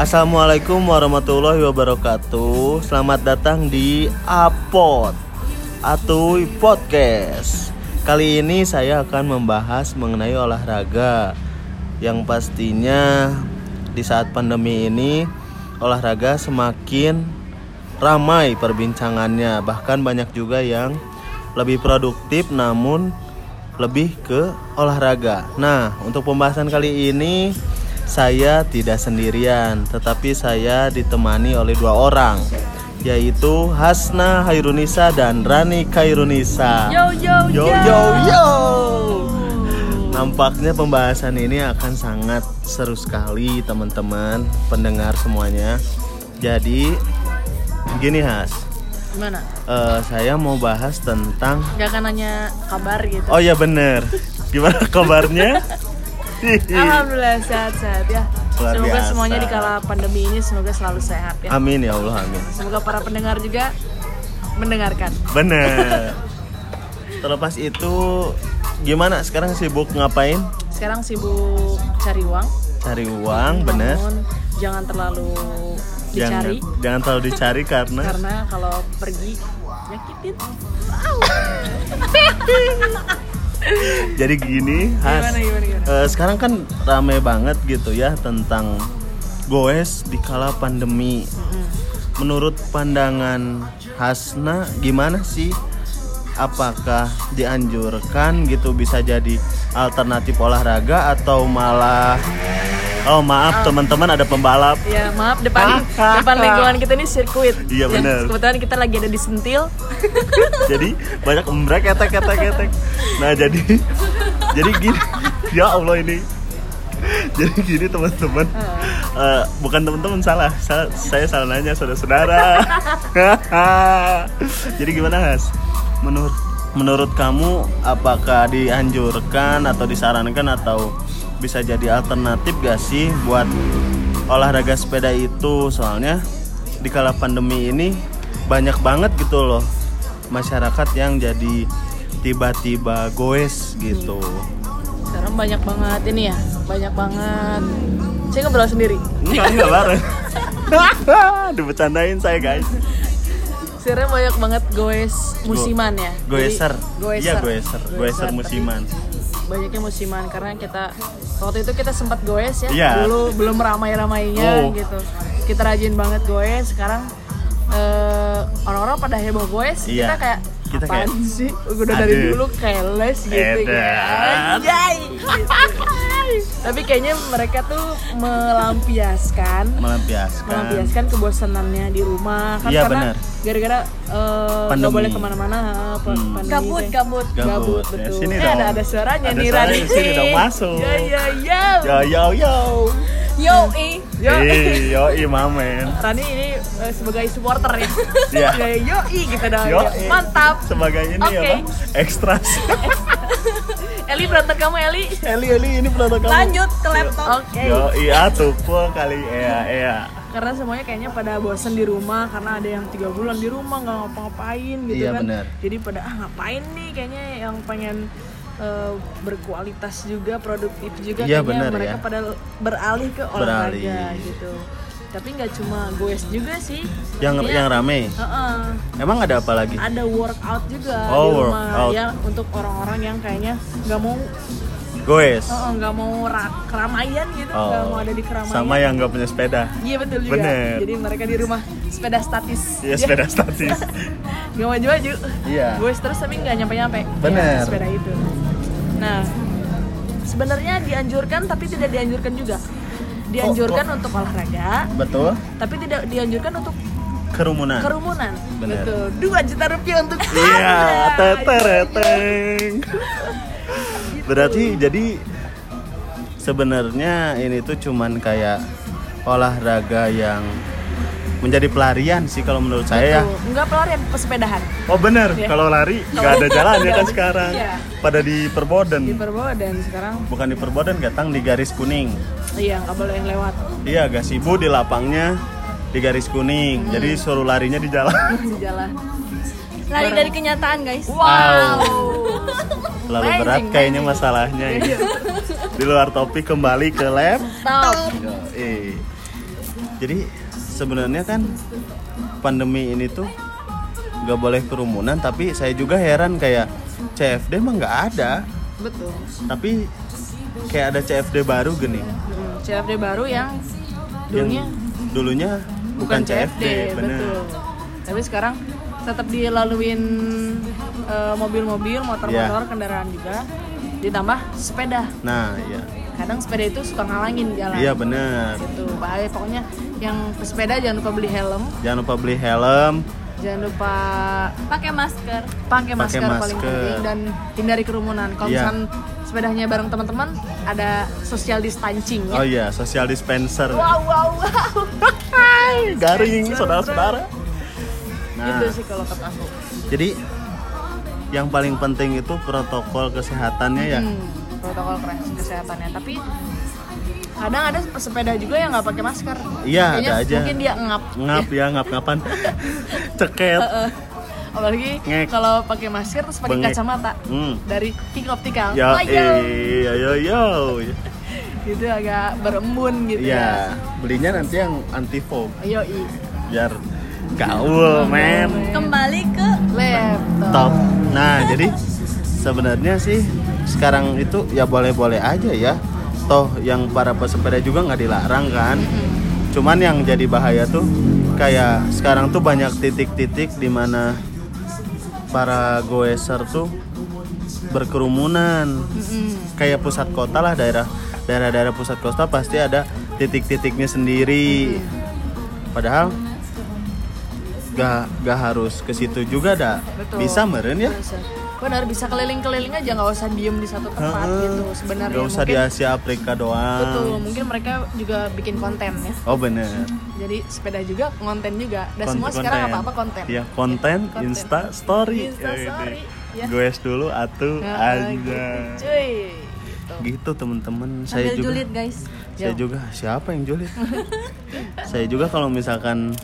Assalamualaikum warahmatullahi wabarakatuh. Selamat datang di Apot Atuy Podcast. Kali ini saya akan membahas mengenai olahraga yang pastinya di saat pandemi ini olahraga semakin ramai perbincangannya. Bahkan banyak juga yang lebih produktif namun lebih ke olahraga. Nah, untuk pembahasan kali ini saya tidak sendirian, tetapi saya ditemani oleh dua orang, yaitu Hasna Hairunisa dan Rani Kairunisa. Yo yo yo yo yo. Nampaknya pembahasan ini akan sangat seru sekali teman-teman pendengar semuanya. Jadi gini Has, Gimana? eh, saya mau bahas tentang Gak akan nanya kabar gitu. Oh ya bener Gimana kabarnya? Alhamdulillah sehat-sehat ya. Luar semoga biasa. semuanya di kala pandemi ini semoga selalu sehat ya. Amin ya Allah amin Semoga para pendengar juga mendengarkan. Bener Terlepas itu Gimana sekarang sibuk ngapain? Sekarang sibuk cari uang. Cari uang bener Namun jangan terlalu dicari Jangan, jangan terlalu dicari karena karena kalau pergi nyakitin. Jadi gini Has Gimana gimana gimana? eh, Sekarang kan rame banget gitu ya Tentang goes di kala pandemi. Menurut pandangan Hasna gimana sih? Apakah dianjurkan gitu bisa jadi alternatif olahraga atau malah Oh maaf teman-teman ada pembalap. Ya maaf depan depan lingkungan kita ini sirkuit. Iya, Yang bener. Kebetulan kita lagi ada di Sentil. jadi banyak embrek ketek ketek ketek. Nah jadi jadi gini. Ya Allah ini. Jadi gini teman-teman. Eh, bukan teman-teman salah. Saya, saya salah nanya saudara-saudara. Jadi gimana Has? Menurut menurut kamu apakah dianjurkan atau disarankan atau bisa jadi alternatif gak sih buat olahraga sepeda itu? Soalnya di kala pandemi ini banyak banget gitu loh masyarakat yang jadi tiba-tiba goes gitu. Sekarang banyak banget ini ya, banyak banget. Saya ngobrol sendiri. enggak enggak bareng. Dibecandain saya guys. Sekarang banyak banget goes musiman ya. goeser. Iya goeser. goeser. Musiman Banyaknya musiman karena kita waktu itu kita sempat goes ya. Iya. Dulu belum ramai-ramainya Oh. gitu. Kita rajin banget goes. Sekarang eh, orang-orang pada heboh goes. Iya. Kita kayak Kita kayak, sih? Udah dari aduh. dulu keles gitu Edan. ya. Anjay. gitu. Tapi kayaknya mereka tuh melampiaskan melampiaskan melampiaskan kebosanannya di rumah kan Iya, karena gara-gara eh, nggak Pandemi. boleh ke mana-mana Hmm. Gabut, teh. gabut. Ya, betul sini eh, dong. ada ada suaranya Ada nih suaranya, Rani sini dong, masuk. ya ya ya yo yo yo Yo, eh. Yo. Ih, yo imamen Rani ini eh, sebagai supporter ya ya yo i gitu dong Yo, Ya. mantap sebagai ini Oke. apa ekstras Eli penonton kamu Eli. Eli Eli ini penonton kamu. Lanjut ke laptop. oke. Yo iya tuh full kali. Iya iya. Karena semuanya kayaknya pada bosen di rumah karena ada yang tiga bulan di rumah nggak ngapa-ngapain gitu Iya, kan. benar. jadi pada ah ngapain nih? Kayaknya yang pengen eh, berkualitas juga produktif juga Iya, kayaknya benar, mereka ya. pada beralih ke olahraga Beralih. gitu tapi nggak cuma goes juga sih yang Kayaknya, yang rame heeh, emang ada apa lagi ada workout juga Oh, di rumah workout. ya untuk orang-orang yang kayaknya nggak mau goes nggak mau ra- keramaian gitu nggak mau ada di keramaian Oh. sama yang nggak punya sepeda Iya betul juga. Bener. Jadi mereka di rumah sepeda statis. Iya sepeda statis Gak maju-maju. Iya. Gue terus tapi nggak nyampe-nyampe. Bener. Ya, sepeda itu. Nah, sebenarnya dianjurkan tapi tidak dianjurkan juga. Dianjurkan untuk olahraga, betul tapi tidak dianjurkan untuk kerumunan kerumunan. Bener. Betul. Dua juta rupiah untuk Iya, tetereteng. Berarti jadi sebenarnya ini tuh cuman kayak olahraga yang menjadi pelarian sih kalau menurut saya ya. Enggak pelarian pesepedahan. Oh bener, Iya. kalau lari nggak ada jalannya kan Nggak. sekarang. Iya. Pada di perboden. Di Perbawa dan sekarang Bukan di perboden, datang di garis kuning. iya nggak boleh yang lewat Iya, gasibu di lapangnya di garis kuning. Hmm. Jadi suruh larinya di jalan. di jalan. Lari dari kenyataan, guys. Wow. Terlalu Amazing, berat kayaknya masalahnya ini. Di luar topik kembali ke lab. Top. Eh. Jadi sebenarnya kan pandemi ini tuh nggak boleh kerumunan, tapi saya juga heran kayak CFD mah nggak ada, betul tapi kayak ada CFD baru gini. Hmm, CFD baru yang dulunya Yang dulunya bukan, CFD, bener. betul tapi sekarang tetap dilaluin eh, mobil-mobil motor-motor Iya. kendaraan juga ditambah sepeda Nah, iya. kadang sepeda itu suka ngalangin jalan Iya bener. gitu bahaya pokoknya yang pesepeda jangan lupa beli helm Jangan lupa beli helm, jangan lupa Pakai masker. pakai masker, paling masker. penting dan hindari kerumunan kalau Iya. misalkan sepedanya bareng teman-teman ada social distancing ya Oh iya, social dispenser. wow wow wow Hai, garing saudara-saudara. Nah, gitu sih kalau kata aku jadi yang paling penting itu protokol kesehatannya ya. Hmm, protokol kres- kesehatannya tapi kadang ada pesepeda juga yang nggak pakai masker Iya, ada aja. mungkin dia ngap Ngap ya, ngap-ngapan. Ceket. apalagi Ngek. kalau pakai masker terus pakai kacamata Hmm. dari King Optical Ya, Ayo. eh, yo yo yo. gitu agak berembun gitu Iya, belinya nanti yang anti fog ya ayo i biar gaul, men. Kembali ke laptop Top. Nah, jadi sebenarnya sih sekarang itu ya boleh-boleh aja ya. Toh yang para pesepeda juga nggak dilarang kan. Cuman yang jadi bahaya tuh kayak sekarang tuh banyak titik-titik di mana para goeser tuh berkerumunan. Kayak pusat kota lah daerah daerah-daerah pusat kota pasti ada titik-titiknya sendiri. Padahal gak, gak harus ke situ juga dah. Betul. Bisa meren ya? Bisa. benar bisa keliling-keliling aja nggak usah diem di satu tempat Heeh. gitu sebenarnya Gak usah di mungkin Asia Afrika doang. betul mungkin mereka juga bikin konten ya Oh bener. jadi sepeda juga konten juga dan Konten- semua sekarang konten. apa apa konten Iya konten, Konten. Insta Story. Insta Ya, story, ya. Goes dulu atuh Nah, aja. gitu, cuy gitu. Gitu temen-temen. Saya juga. julid guys. Saya Yo. juga siapa yang julid? saya juga kalau misalkan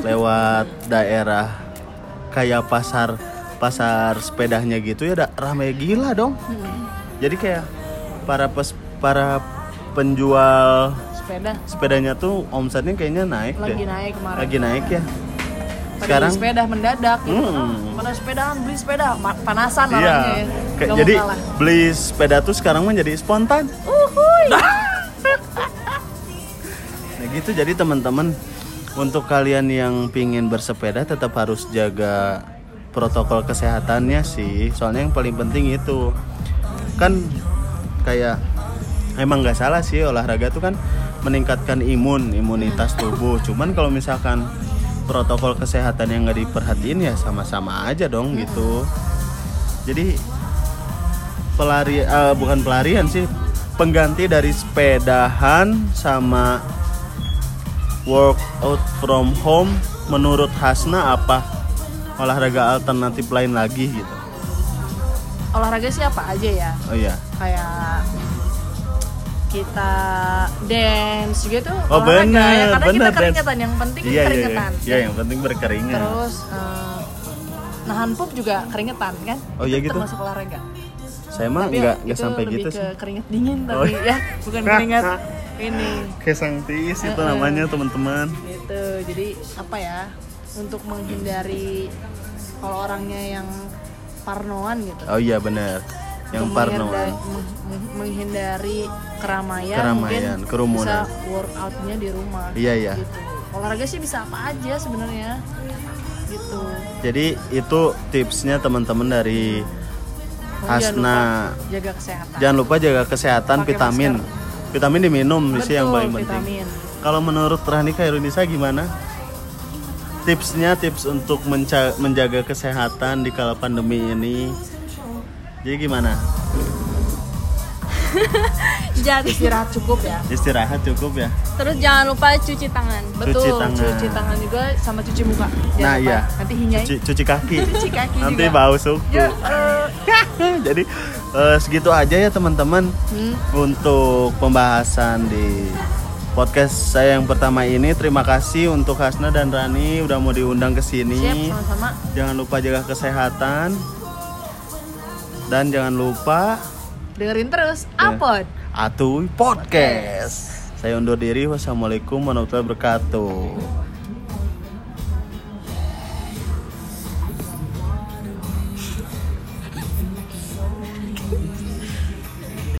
lewat daerah kayak pasar pasar sepedanya gitu ya rame gila dong. Jadi kayak para pes, para penjual sepeda sepedanya tuh omsetnya kayaknya naik lagi deh. naik kemarin Lagi naik ya. Sekarang beli sepeda mendadak gitu Hmm. pada sepedaan beli sepeda panasan iya. orangnya ya. Mau jadi kalah. beli sepeda tuh sekarang mah jadi spontan. Uhuy. Nah gitu jadi teman-teman untuk kalian yang pingin bersepeda tetap harus jaga protokol kesehatannya sih. Soalnya yang paling penting itu kan kayak emang nggak salah sih olahraga tuh kan meningkatkan imun imunitas tubuh. Cuman kalau misalkan protokol kesehatan yang nggak diperhatiin ya sama-sama aja dong gitu. Jadi pelari eh, bukan pelarian sih pengganti dari sepedahan sama workout from home menurut Hasna apa? Olahraga alternatif lain lagi gitu. Olahraga sih apa aja ya? Oh iya. Kayak kita dance gitu Oh, olahraga bener, ya karena bener, kita dance. keringetan yang penting iya iya iya. keringetan. Iya, yang penting berkeringat terus eh, nahan pup juga keringetan kan? Oh, iya Itu gitu? termasuk olahraga. Saya mah nggak itu nggak sampai gitu sih. keringet dingin Oh, tapi iya. ya. Bukan keringet ini. Kesang tiis itu Heeh. namanya teman-teman. Gitu. Jadi apa ya untuk menghindari kalau orangnya yang parnoan gitu. Oh iya benar. Yang parnoan. menghindari, meng- meng- menghindari keramaian, Keramaian, mungkin kerumunan. bisa workoutnya di rumah. Iya, iya. gitu. olahraga sih bisa apa aja sebenarnya. Gitu. Jadi itu tipsnya teman-teman dari Oh, jangan Hasna lupa jaga kesehatan. Jangan lupa jaga kesehatan vitamin vitamin diminum sih yang Betul, paling penting vitamin. Kalau menurut Rani Kairunisa gimana? Tipsnya tips untuk menca- menjaga kesehatan di kala pandemi ini. Jadi gimana? Jadi istirahat cukup ya Istirahat cukup ya? terus jangan lupa cuci tangan. betul tangan. cuci tangan juga sama cuci muka Jangan nah lupa. iya. nanti hinyai Cuci, cuci kaki. Cuci kaki Nanti juga. bau suku. ya eh, Jadi eh, segitu aja ya teman-teman hmm, untuk pembahasan di podcast saya yang pertama ini. Terima kasih untuk Hasna dan Rani udah mau diundang ke sini. sama-sama Jangan lupa jaga kesehatan. Dan jangan lupa dengerin terus Ya. apot Atuy Podcast. Saya undur diri. Wassalamualaikum warahmatullahi wabarakatuh.